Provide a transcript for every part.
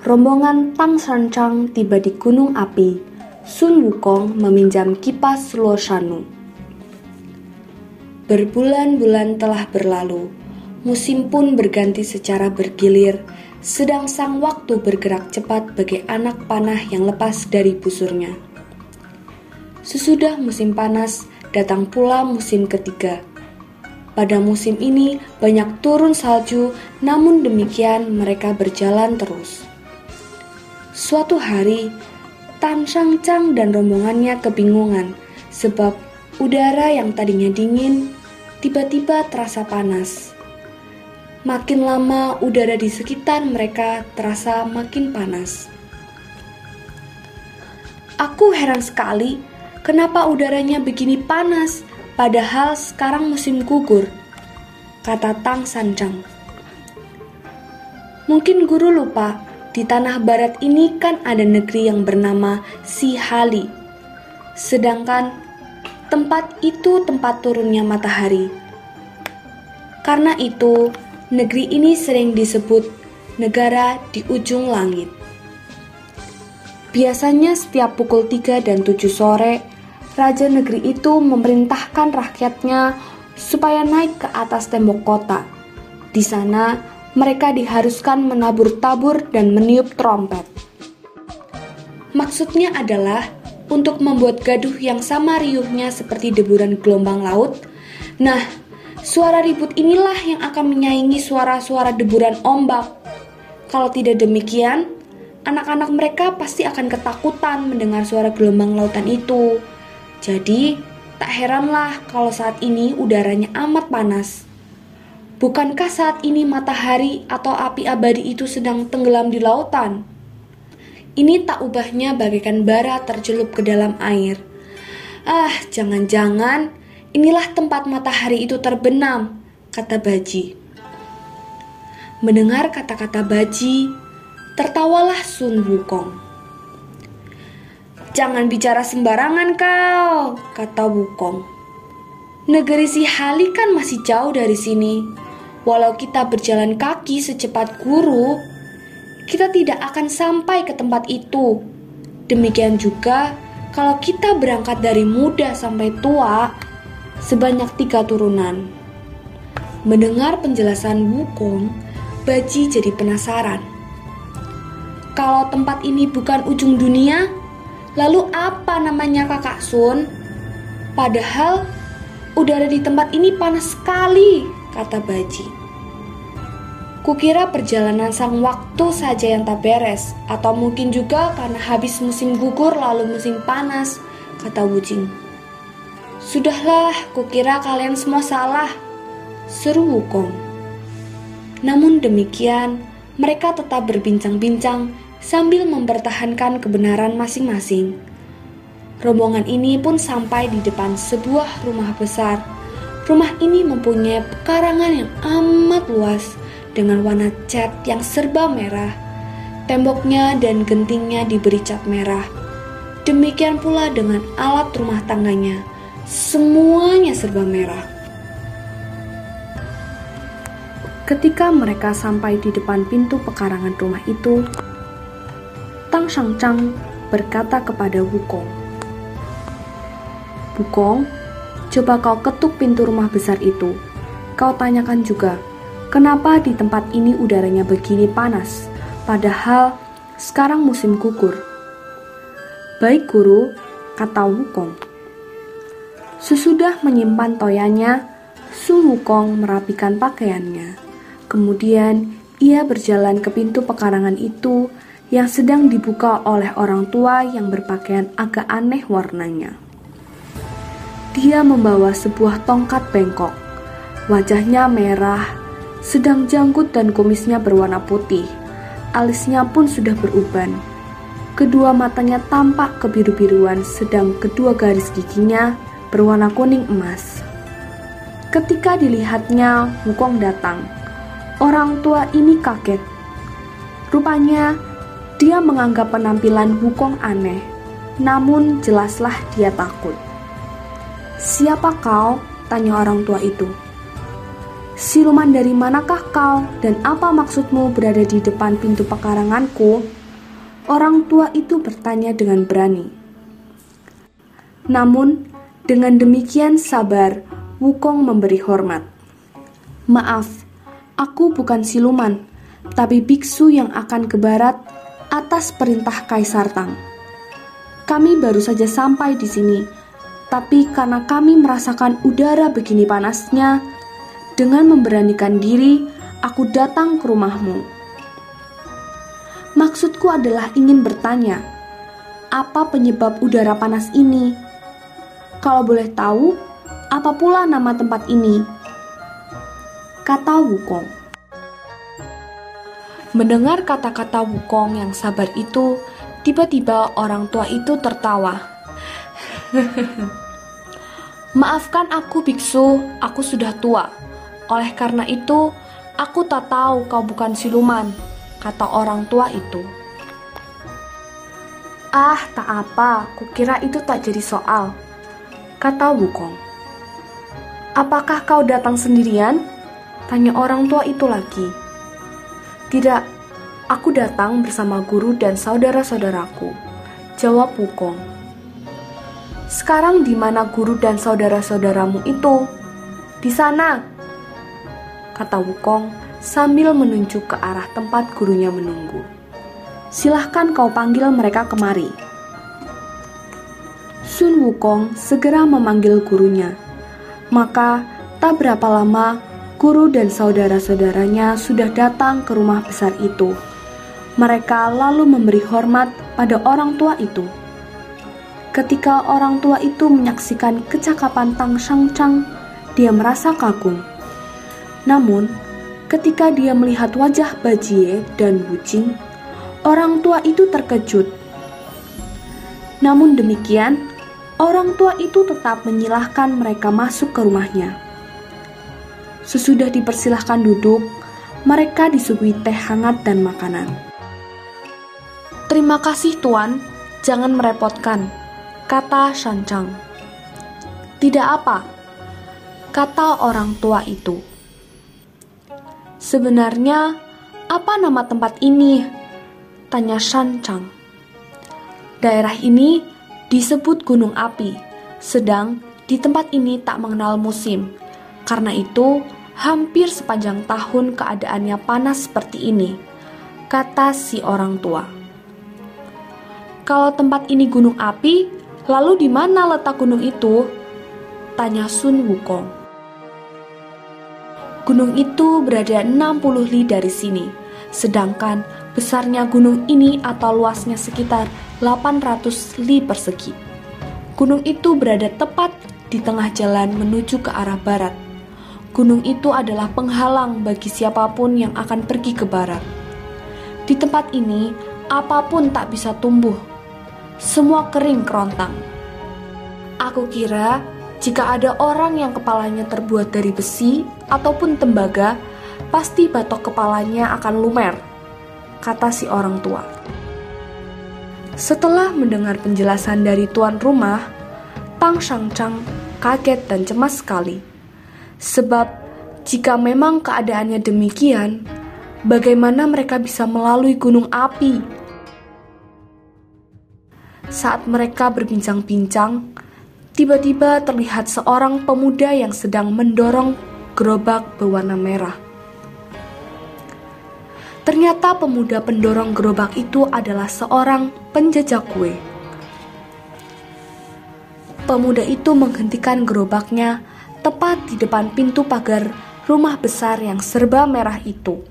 Rombongan Tang Sanchang tiba di Gunung Api. Sun Wukong meminjam kipas Luo Shanu. Berbulan-bulan telah berlalu. Musim pun berganti secara bergilir, sedang sang waktu bergerak cepat bagi anak panah yang lepas dari busurnya. Sesudah musim panas, datang pula musim ketiga. Pada musim ini banyak turun salju, namun demikian mereka berjalan terus. Suatu hari, Tan Shang Chang dan rombongannya kebingungan sebab udara yang tadinya dingin tiba-tiba terasa panas. Makin lama udara di sekitar mereka terasa makin panas. Aku heran sekali kenapa udaranya begini panas padahal sekarang musim gugur, kata Tang Sanjang. Mungkin guru lupa di tanah barat ini kan ada negeri yang bernama Sihali. Sedangkan tempat itu tempat turunnya matahari. Karena itu, negeri ini sering disebut negara di ujung langit. Biasanya setiap pukul 3 dan 7 sore, raja negeri itu memerintahkan rakyatnya supaya naik ke atas tembok kota. Di sana, mereka diharuskan menabur tabur dan meniup trompet. Maksudnya adalah untuk membuat gaduh yang sama riuhnya seperti deburan gelombang laut. Nah, suara ribut inilah yang akan menyaingi suara-suara deburan ombak. Kalau tidak demikian, anak-anak mereka pasti akan ketakutan mendengar suara gelombang lautan itu. Jadi, tak heranlah kalau saat ini udaranya amat panas. Bukankah saat ini matahari atau api abadi itu sedang tenggelam di lautan? Ini tak ubahnya bagaikan bara tercelup ke dalam air. Ah, jangan-jangan inilah tempat matahari itu terbenam, kata Baji. Mendengar kata-kata Baji, tertawalah Sun Wukong. Jangan bicara sembarangan kau, kata Wukong. Negeri si Hali kan masih jauh dari sini. Walau kita berjalan kaki secepat guru, kita tidak akan sampai ke tempat itu. Demikian juga kalau kita berangkat dari muda sampai tua, sebanyak tiga turunan. Mendengar penjelasan Wukong, Baji jadi penasaran. Kalau tempat ini bukan ujung dunia, lalu apa namanya kakak Sun? Padahal udara di tempat ini panas sekali, kata Baji. Kukira perjalanan sang waktu saja yang tak beres, atau mungkin juga karena habis musim gugur lalu musim panas, kata Wujing. Sudahlah, kukira kalian semua salah, seru Wukong. Namun demikian, mereka tetap berbincang-bincang sambil mempertahankan kebenaran masing-masing. Rombongan ini pun sampai di depan sebuah rumah besar Rumah ini mempunyai pekarangan yang amat luas dengan warna cat yang serba merah. Temboknya dan gentingnya diberi cat merah. Demikian pula dengan alat rumah tangganya. Semuanya serba merah. Ketika mereka sampai di depan pintu pekarangan rumah itu, Tang Shangchang berkata kepada Wukong, Wukong, Coba kau ketuk pintu rumah besar itu. Kau tanyakan juga, kenapa di tempat ini udaranya begini panas, padahal sekarang musim gugur. Baik guru, kata Wukong. Sesudah menyimpan toyanya, Su Wukong merapikan pakaiannya. Kemudian ia berjalan ke pintu pekarangan itu yang sedang dibuka oleh orang tua yang berpakaian agak aneh warnanya. Dia membawa sebuah tongkat bengkok. Wajahnya merah, sedang janggut dan kumisnya berwarna putih. alisnya pun sudah beruban. Kedua matanya tampak kebiru-biruan, sedang kedua garis giginya berwarna kuning emas. Ketika dilihatnya, Wukong datang. Orang tua ini kaget. Rupanya, dia menganggap penampilan Wukong aneh, namun jelaslah dia takut. Siapa kau? Tanya orang tua itu. Siluman dari manakah kau dan apa maksudmu berada di depan pintu pekaranganku? Orang tua itu bertanya dengan berani. Namun, dengan demikian sabar, Wukong memberi hormat. Maaf, aku bukan siluman, tapi biksu yang akan ke barat atas perintah Kaisar Tang. Kami baru saja sampai di sini, tapi karena kami merasakan udara begini panasnya, dengan memberanikan diri, aku datang ke rumahmu. Maksudku adalah ingin bertanya, apa penyebab udara panas ini? Kalau boleh tahu, apa pula nama tempat ini? Kata Wukong. Mendengar kata-kata Wukong yang sabar itu, tiba-tiba orang tua itu tertawa. Maafkan aku, biksu, aku sudah tua. Oleh karena itu, aku tak tahu kau bukan siluman, kata orang tua itu. Ah, tak apa, kukira itu tak jadi soal, kata Wukong. Apakah kau datang sendirian? Tanya orang tua itu lagi. Tidak, aku datang bersama guru dan saudara-saudaraku. Jawab Wukong. Sekarang di mana guru dan saudara-saudaramu itu? Di sana, kata Wukong sambil menunjuk ke arah tempat gurunya menunggu. Silahkan kau panggil mereka kemari. Sun Wukong segera memanggil gurunya maka, tak berapa lama, guru dan saudara-saudaranya sudah datang ke rumah besar itu. Mereka lalu memberi hormat pada orang tua itu. Ketika orang tua itu menyaksikan kecakapan Tang Shangchang, dia merasa kagum. Namun, ketika dia melihat wajah Bajie dan Wujing, orang tua itu terkejut. Namun demikian, orang tua itu tetap menyilahkan mereka masuk ke rumahnya. Sesudah dipersilahkan duduk, mereka disuguhi teh hangat dan makanan. Terima kasih tuan, jangan merepotkan, kata Shancang. Tidak apa, kata orang tua itu. Sebenarnya, apa nama tempat ini? Tanya Shancang. Daerah ini disebut gunung api, sedang di tempat ini tak mengenal musim. Karena itu, hampir sepanjang tahun keadaannya panas seperti ini, kata si orang tua. Kalau tempat ini gunung api, lalu di mana letak gunung itu? Tanya Sun Wukong. Gunung itu berada 60 li dari sini, sedangkan besarnya gunung ini atau luasnya sekitar 800 li persegi. Gunung itu berada tepat di tengah jalan menuju ke arah barat. Gunung itu adalah penghalang bagi siapa pun yang akan pergi ke barat. Di tempat ini, apa pun tak bisa tumbuh. Semua kering kerontang. Aku kira jika ada orang yang kepalanya terbuat dari besi ataupun tembaga, pasti batok kepalanya akan lumer, kata si orang tua. Setelah mendengar penjelasan dari tuan rumah, Tang Shangchang kaget dan cemas sekali. Sebab jika memang keadaannya demikian, bagaimana mereka bisa melalui gunung api? Saat mereka berbincang-bincang, tiba-tiba terlihat seorang pemuda yang sedang mendorong gerobak berwarna merah. Ternyata pemuda pendorong gerobak itu adalah seorang penjajah kue. Pemuda itu menghentikan gerobaknya tepat di depan pintu pagar rumah besar yang serba merah itu.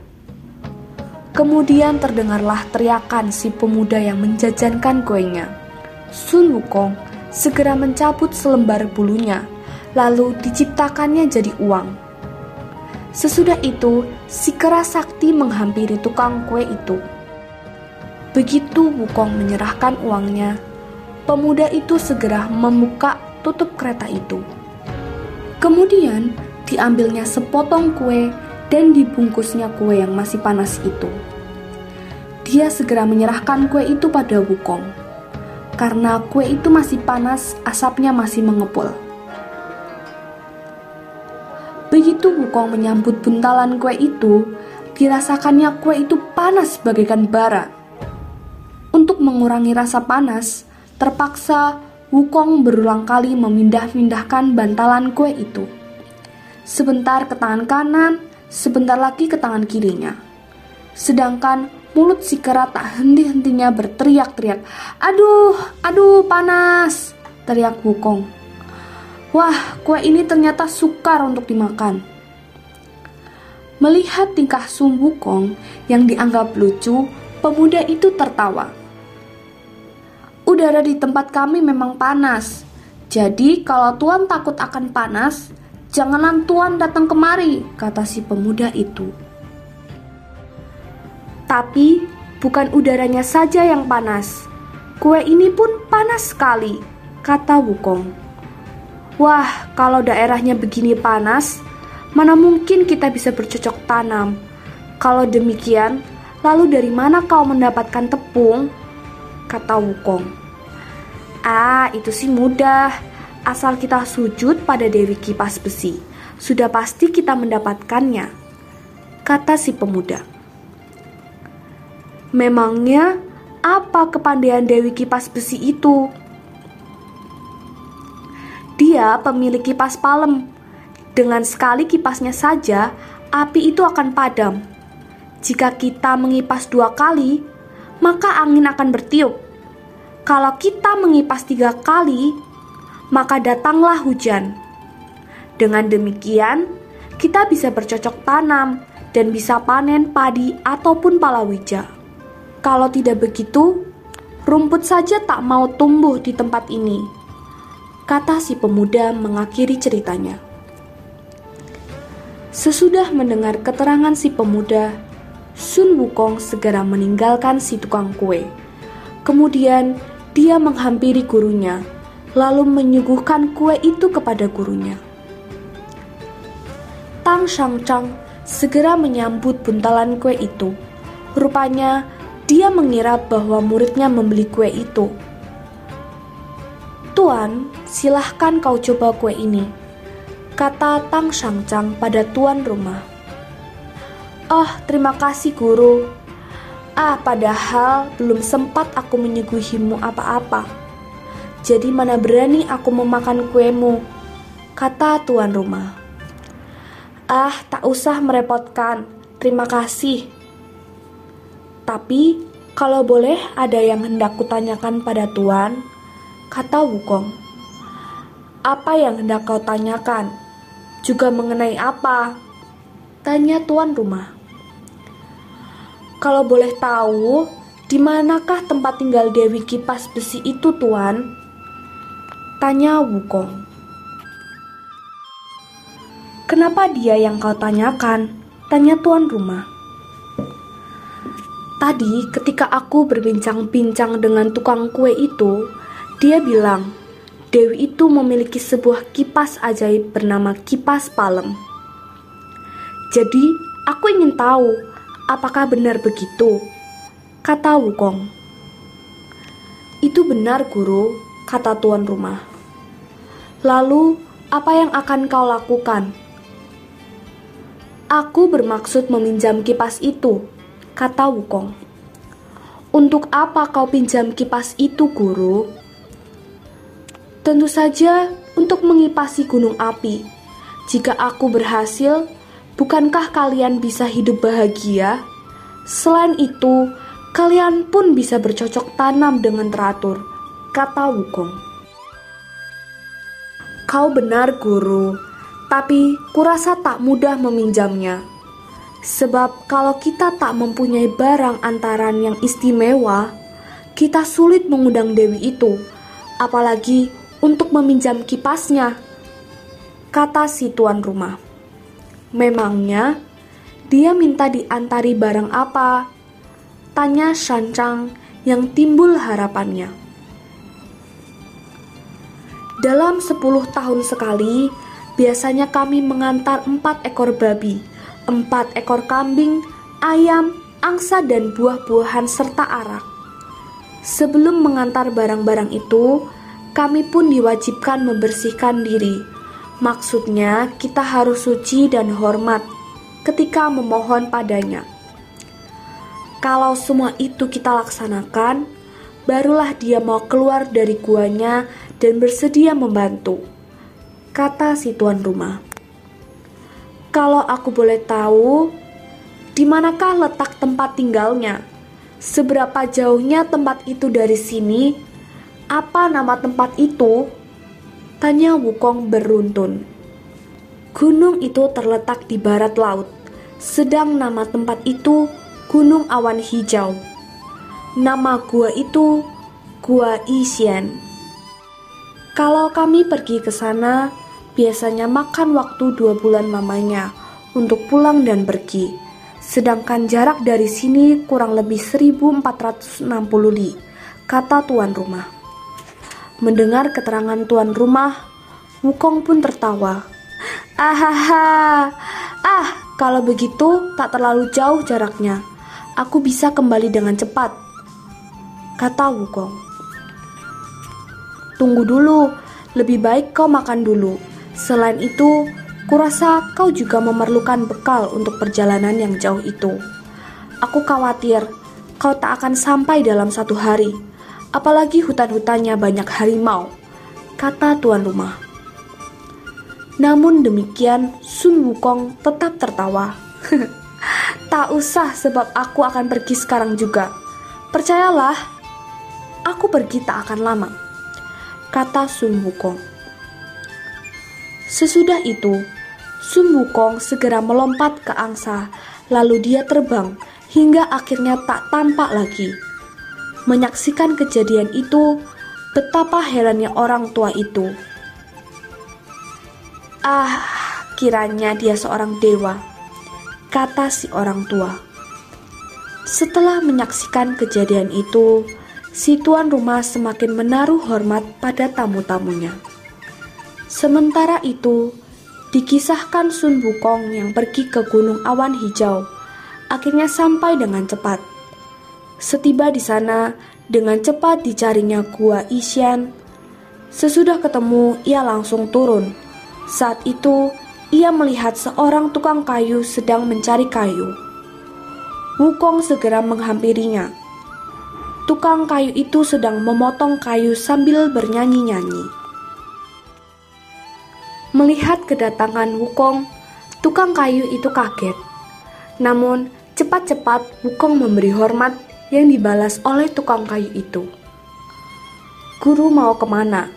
Kemudian terdengarlah teriakan si pemuda yang menjajankan kuenya. Sun Wukong segera mencabut selembar bulunya, lalu diciptakannya jadi uang. Sesudah itu, si kera sakti menghampiri tukang kue itu. Begitu Wukong menyerahkan uangnya, pemuda itu segera membuka tutup kereta itu. Kemudian diambilnya sepotong kue dan dibungkusnya kue yang masih panas itu. Dia segera menyerahkan kue itu pada Wukong. Karena kue itu masih panas, asapnya masih mengepul. Begitu Wukong menyambut buntalan kue itu, dirasakannya kue itu panas bagaikan bara. Untuk mengurangi rasa panas, terpaksa Wukong berulang kali memindah-mindahkan bantalan kue itu. Sebentar ke tangan kanan, sebentar lagi ke tangan kirinya. Sedangkan mulut si kera tak henti-hentinya berteriak-teriak. Aduh, aduh panas, teriak Wukong. Wah, kue ini ternyata sukar untuk dimakan. Melihat tingkah Sum Wukong yang dianggap lucu, pemuda itu tertawa. Udara di tempat kami memang panas, jadi kalau Tuan takut akan panas, janganlah Tuan datang kemari, kata si pemuda itu. Tapi bukan udaranya saja yang panas, kue ini pun panas sekali, kata Wukong. Wah, kalau daerahnya begini panas, mana mungkin kita bisa bercocok tanam? Kalau demikian, lalu dari mana kau mendapatkan tepung? Kata Wukong. Ah, itu sih mudah. Asal kita sujud pada Dewi Kipas Besi, sudah pasti kita mendapatkannya. Kata si pemuda. Memangnya apa kepandaian Dewi Kipas Besi itu? Dia pemilik kipas palem. Dengan sekali kipasnya saja, api itu akan padam. Jika kita mengipas dua kali, maka angin akan bertiup. Kalau kita mengipas tiga kali, maka datanglah hujan. Dengan demikian, kita bisa bercocok tanam dan bisa panen padi ataupun palawija. Kalau tidak begitu, rumput saja tak mau tumbuh di tempat ini kata si pemuda mengakhiri ceritanya. Sesudah mendengar keterangan si pemuda, Sun Wukong segera meninggalkan si tukang kue. Kemudian dia menghampiri gurunya, lalu menyuguhkan kue itu kepada gurunya. Tang Shangchang segera menyambut buntalan kue itu. Rupanya dia mengira bahwa muridnya membeli kue itu Tuan, silahkan kau coba kue ini, kata Tang Shangchang pada tuan rumah. Oh, terima kasih guru. Ah, padahal belum sempat aku menyuguhimu apa-apa. Jadi mana berani aku memakan kuemu, kata tuan rumah. Ah, tak usah merepotkan, terima kasih. Tapi, kalau boleh ada yang hendak kutanyakan pada tuan, kata Wukong. Apa yang hendak kau tanyakan? Juga mengenai apa? Tanya tuan rumah. Kalau boleh tahu, di manakah tempat tinggal Dewi Kipas Besi itu, tuan? Tanya Wukong. Kenapa dia yang kau tanyakan? Tanya tuan rumah. Tadi ketika aku berbincang-bincang dengan tukang kue itu, dia bilang, Dewi itu memiliki sebuah kipas ajaib bernama kipas palem. Jadi, aku ingin tahu apakah benar begitu, kata Wukong. Itu benar, guru, kata tuan rumah. Lalu, apa yang akan kau lakukan? Aku bermaksud meminjam kipas itu, kata Wukong. Untuk apa kau pinjam kipas itu, guru? Tentu saja untuk mengipasi gunung api. Jika aku berhasil, bukankah kalian bisa hidup bahagia? Selain itu, kalian pun bisa bercocok tanam dengan teratur, kata Wukong. Kau benar, guru, tapi kurasa tak mudah meminjamnya. Sebab kalau kita tak mempunyai barang antaran yang istimewa, kita sulit mengundang Dewi itu, apalagi untuk meminjam kipasnya, kata si tuan rumah. Memangnya dia minta diantari barang apa? Tanya Shancang yang timbul harapannya. Dalam 10 tahun sekali, biasanya kami mengantar empat ekor babi, empat ekor kambing, ayam, angsa dan buah-buahan serta arak. Sebelum mengantar barang-barang itu, kami pun diwajibkan membersihkan diri. Maksudnya, kita harus suci dan hormat ketika memohon padanya. Kalau semua itu kita laksanakan, barulah dia mau keluar dari guanya dan bersedia membantu, kata si tuan rumah. Kalau aku boleh tahu, di manakah letak tempat tinggalnya? Seberapa jauhnya tempat itu dari sini? Apa nama tempat itu? Tanya Wukong beruntun. Gunung itu terletak di barat laut, sedang nama tempat itu Gunung Awan Hijau. Nama gua itu Gua Isian. Kalau kami pergi ke sana, biasanya makan waktu dua bulan lamanya untuk pulang dan pergi sedangkan jarak dari sini kurang lebih 1460 li, kata tuan rumah. Mendengar keterangan tuan rumah, Wukong pun tertawa. Ahaha, ah kalau begitu tak terlalu jauh jaraknya. Aku bisa kembali dengan cepat, kata Wukong. Tunggu dulu, lebih baik kau makan dulu. Selain itu, Kurasa kau juga memerlukan bekal untuk perjalanan yang jauh itu. Aku khawatir kau tak akan sampai dalam satu hari, apalagi hutan-hutannya banyak harimau, kata tuan rumah. Namun demikian, Sun Wukong tetap tertawa. tak usah sebab aku akan pergi sekarang juga. Percayalah, aku pergi tak akan lama, kata Sun Wukong. Sesudah itu, Sun Wukong segera melompat ke angsa, lalu dia terbang hingga akhirnya tak tampak lagi. Menyaksikan kejadian itu, betapa herannya orang tua itu. Ah, kiranya dia seorang dewa, kata si orang tua. Setelah menyaksikan kejadian itu, si tuan rumah semakin menaruh hormat pada tamu-tamunya. Sementara itu, Dikisahkan Sun Wukong yang pergi ke Gunung Awan Hijau, akhirnya sampai dengan cepat. Setiba di sana, dengan cepat dicarinya Gua Isyan. Sesudah ketemu, ia langsung turun. Saat itu, ia melihat seorang tukang kayu sedang mencari kayu. Wukong segera menghampirinya. Tukang kayu itu sedang memotong kayu sambil bernyanyi-nyanyi. Melihat kedatangan Wukong, tukang kayu itu kaget. Namun, cepat-cepat Wukong memberi hormat yang dibalas oleh tukang kayu itu. Guru mau ke mana?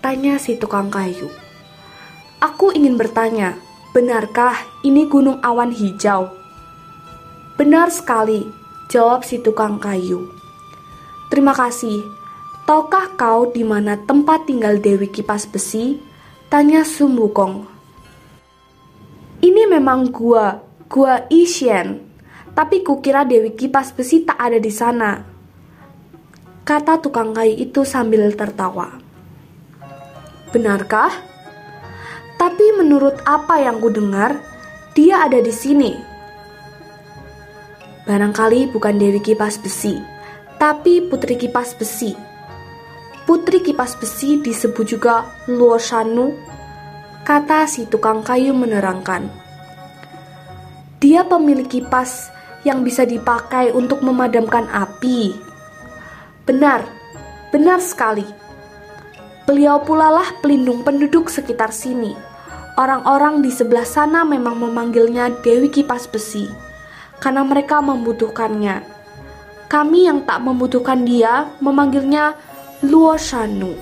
Tanya si tukang kayu. Aku ingin bertanya, benarkah ini gunung awan hijau? Benar sekali, jawab si tukang kayu. Terima kasih. Tahukah kau di mana tempat tinggal Dewi Kipas Besi? Tanya Sun Wukong. Ini memang gua, gua Ishen. Tapi kukira Dewi Kipas Besi tak ada di sana. Kata tukang kayu itu sambil tertawa. Benarkah? Tapi menurut apa yang ku dengar, dia ada di sini. Barangkali bukan Dewi Kipas Besi, tapi Putri Kipas Besi Putri kipas besi disebut juga Luo Shanu, kata si tukang kayu menerangkan. Dia pemilik kipas yang bisa dipakai untuk memadamkan api. Benar, benar sekali. Beliau pula lah pelindung penduduk sekitar sini. Orang-orang di sebelah sana memang memanggilnya Dewi Kipas Besi karena mereka membutuhkannya. Kami yang tak membutuhkan dia memanggilnya Luo Shanu.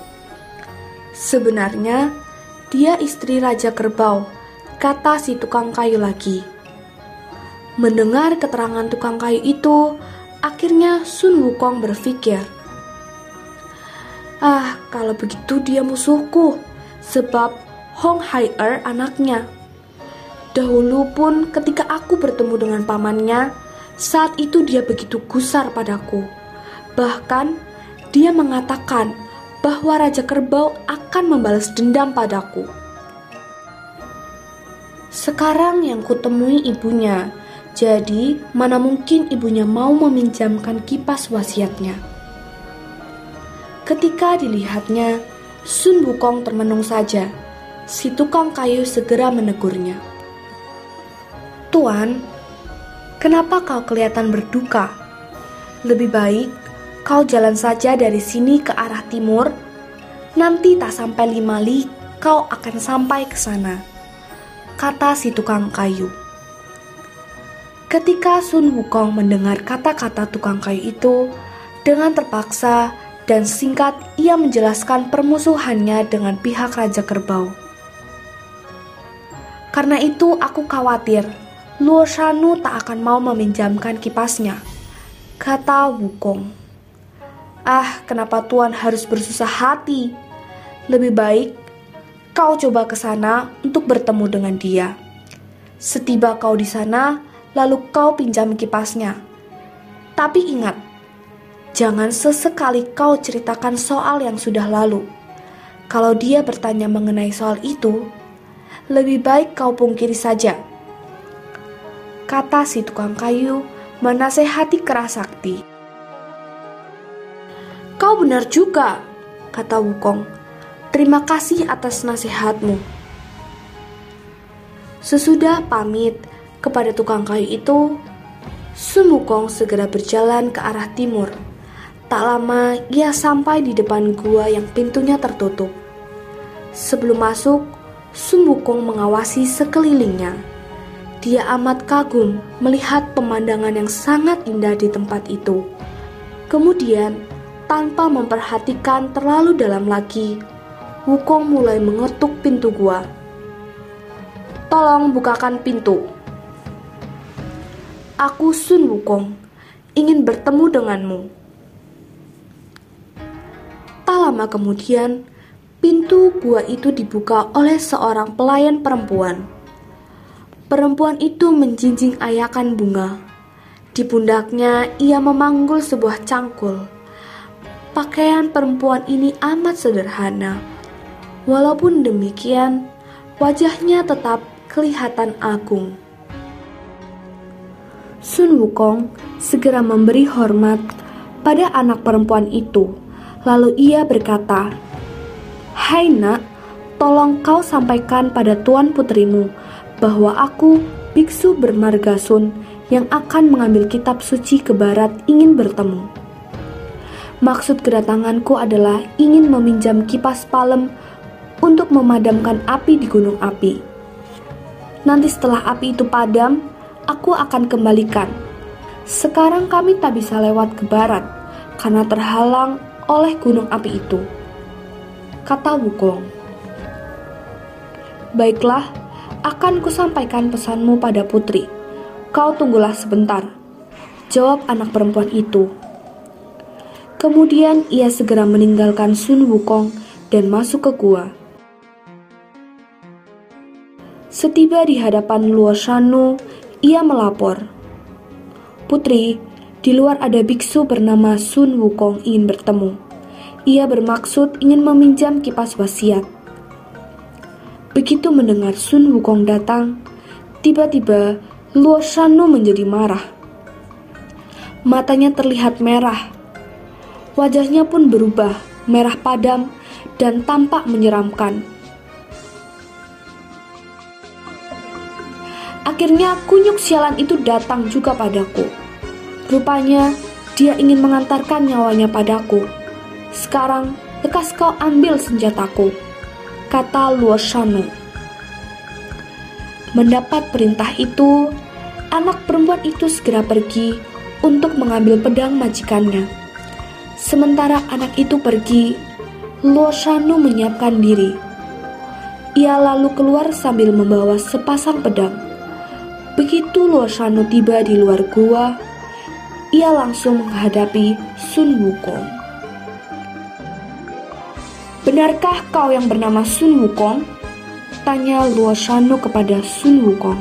Sebenarnya, dia istri Raja Kerbau, kata si tukang kayu lagi. Mendengar keterangan tukang kayu itu, akhirnya Sun Wukong berpikir, Ah, kalau begitu dia musuhku, sebab Hong Hai Er anaknya. Dahulu pun ketika aku bertemu dengan pamannya, Saat itu dia begitu gusar padaku. Bahkan dia mengatakan bahwa Raja Kerbau akan membalas dendam padaku. Sekarang yang kutemui ibunya, jadi mana mungkin ibunya mau meminjamkan kipas wasiatnya. Ketika dilihatnya, Sun Wukong termenung saja. Si tukang kayu segera menegurnya. Tuan, kenapa kau kelihatan berduka? Lebih baik kau jalan saja dari sini ke arah timur. Nanti tak sampai lima li, kau akan sampai ke sana kata si tukang kayu. Ketika Sun Wukong mendengar kata-kata tukang kayu itu, dengan terpaksa dan singkat ia menjelaskan permusuhannya dengan pihak Raja Kerbau. Karena itu aku khawatir Luo Shanu tak akan mau meminjamkan kipasnya, kata Wukong. Ah, kenapa Tuan harus bersusah hati? Lebih baik kau coba ke sana untuk bertemu dengan dia. Setiba kau di sana, lalu kau pinjam kipasnya. Tapi ingat, jangan sesekali kau ceritakan soal yang sudah lalu. Kalau dia bertanya mengenai soal itu, lebih baik kau pungkiri saja. Kata si tukang kayu menasehati keras sakti. Kau benar juga, kata Wukong Terima kasih atas nasihatmu. Sesudah pamit kepada tukang kayu itu, Sun Wukong segera berjalan ke arah timur. Tak lama ia sampai di depan gua yang pintunya tertutup. Sebelum masuk, Sun Wukong mengawasi sekelilingnya. Dia amat kagum melihat pemandangan yang sangat indah di tempat itu. Kemudian, tanpa memperhatikan terlalu dalam lagi, Wukong mulai mengetuk pintu gua. Tolong bukakan pintu. Aku Sun Wukong, ingin bertemu denganmu. Tak lama kemudian, pintu gua itu dibuka oleh seorang pelayan perempuan. Perempuan itu menjinjing ayakan bunga. Di pundaknya ia memanggul sebuah cangkul. Pakaian perempuan ini amat sederhana Walaupun demikian, wajahnya tetap kelihatan agung. Sun Wukong segera memberi hormat pada anak perempuan itu. Lalu ia berkata, Hai nak, tolong kau sampaikan pada tuan putrimu bahwa aku, biksu bermarga Sun, yang akan mengambil kitab suci ke barat ingin bertemu. Maksud kedatanganku adalah ingin meminjam kipas palem untuk memadamkan api di gunung api. Nanti setelah api itu padam, aku akan kembalikan. Sekarang kami tak bisa lewat ke barat karena terhalang oleh gunung api itu. Kata Wukong. Baiklah, akan kusampaikan pesanmu pada putri. Kau tunggulah sebentar. Jawab anak perempuan itu. Kemudian ia segera meninggalkan Sun Wukong dan masuk ke gua. Setiba di hadapan Luo Shanu, ia melapor. Putri, di luar ada biksu bernama Sun Wukong ingin bertemu. Ia bermaksud ingin meminjam kipas wasiat. Begitu mendengar Sun Wukong datang, tiba-tiba Luo Shanu menjadi marah. Matanya terlihat merah. Wajahnya pun berubah, merah padam, dan tampak menyeramkan. Akhirnya kunyuk sialan itu datang juga padaku. Rupanya dia ingin mengantarkan nyawanya padaku. Sekarang lekas kau ambil senjataku, kata Luo Shanu. Mendapat perintah itu, anak perempuan itu segera pergi untuk mengambil pedang majikannya. Sementara anak itu pergi, Luo Shanu menyiapkan diri. Ia lalu keluar sambil membawa sepasang pedang. Begitu Shanu tiba di luar gua, ia langsung menghadapi Sun Wukong. Benarkah kau yang bernama Sun Wukong? Tanya Shanu kepada Sun Wukong.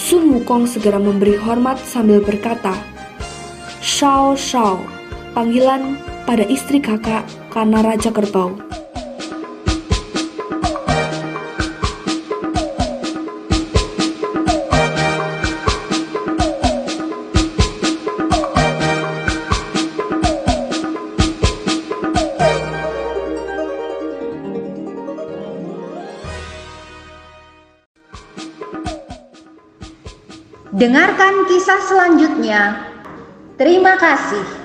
Sun Wukong segera memberi hormat sambil berkata, Shao Shao, panggilan pada istri kakak karena Raja Kerbau. Dengarkan kisah selanjutnya. Terima kasih.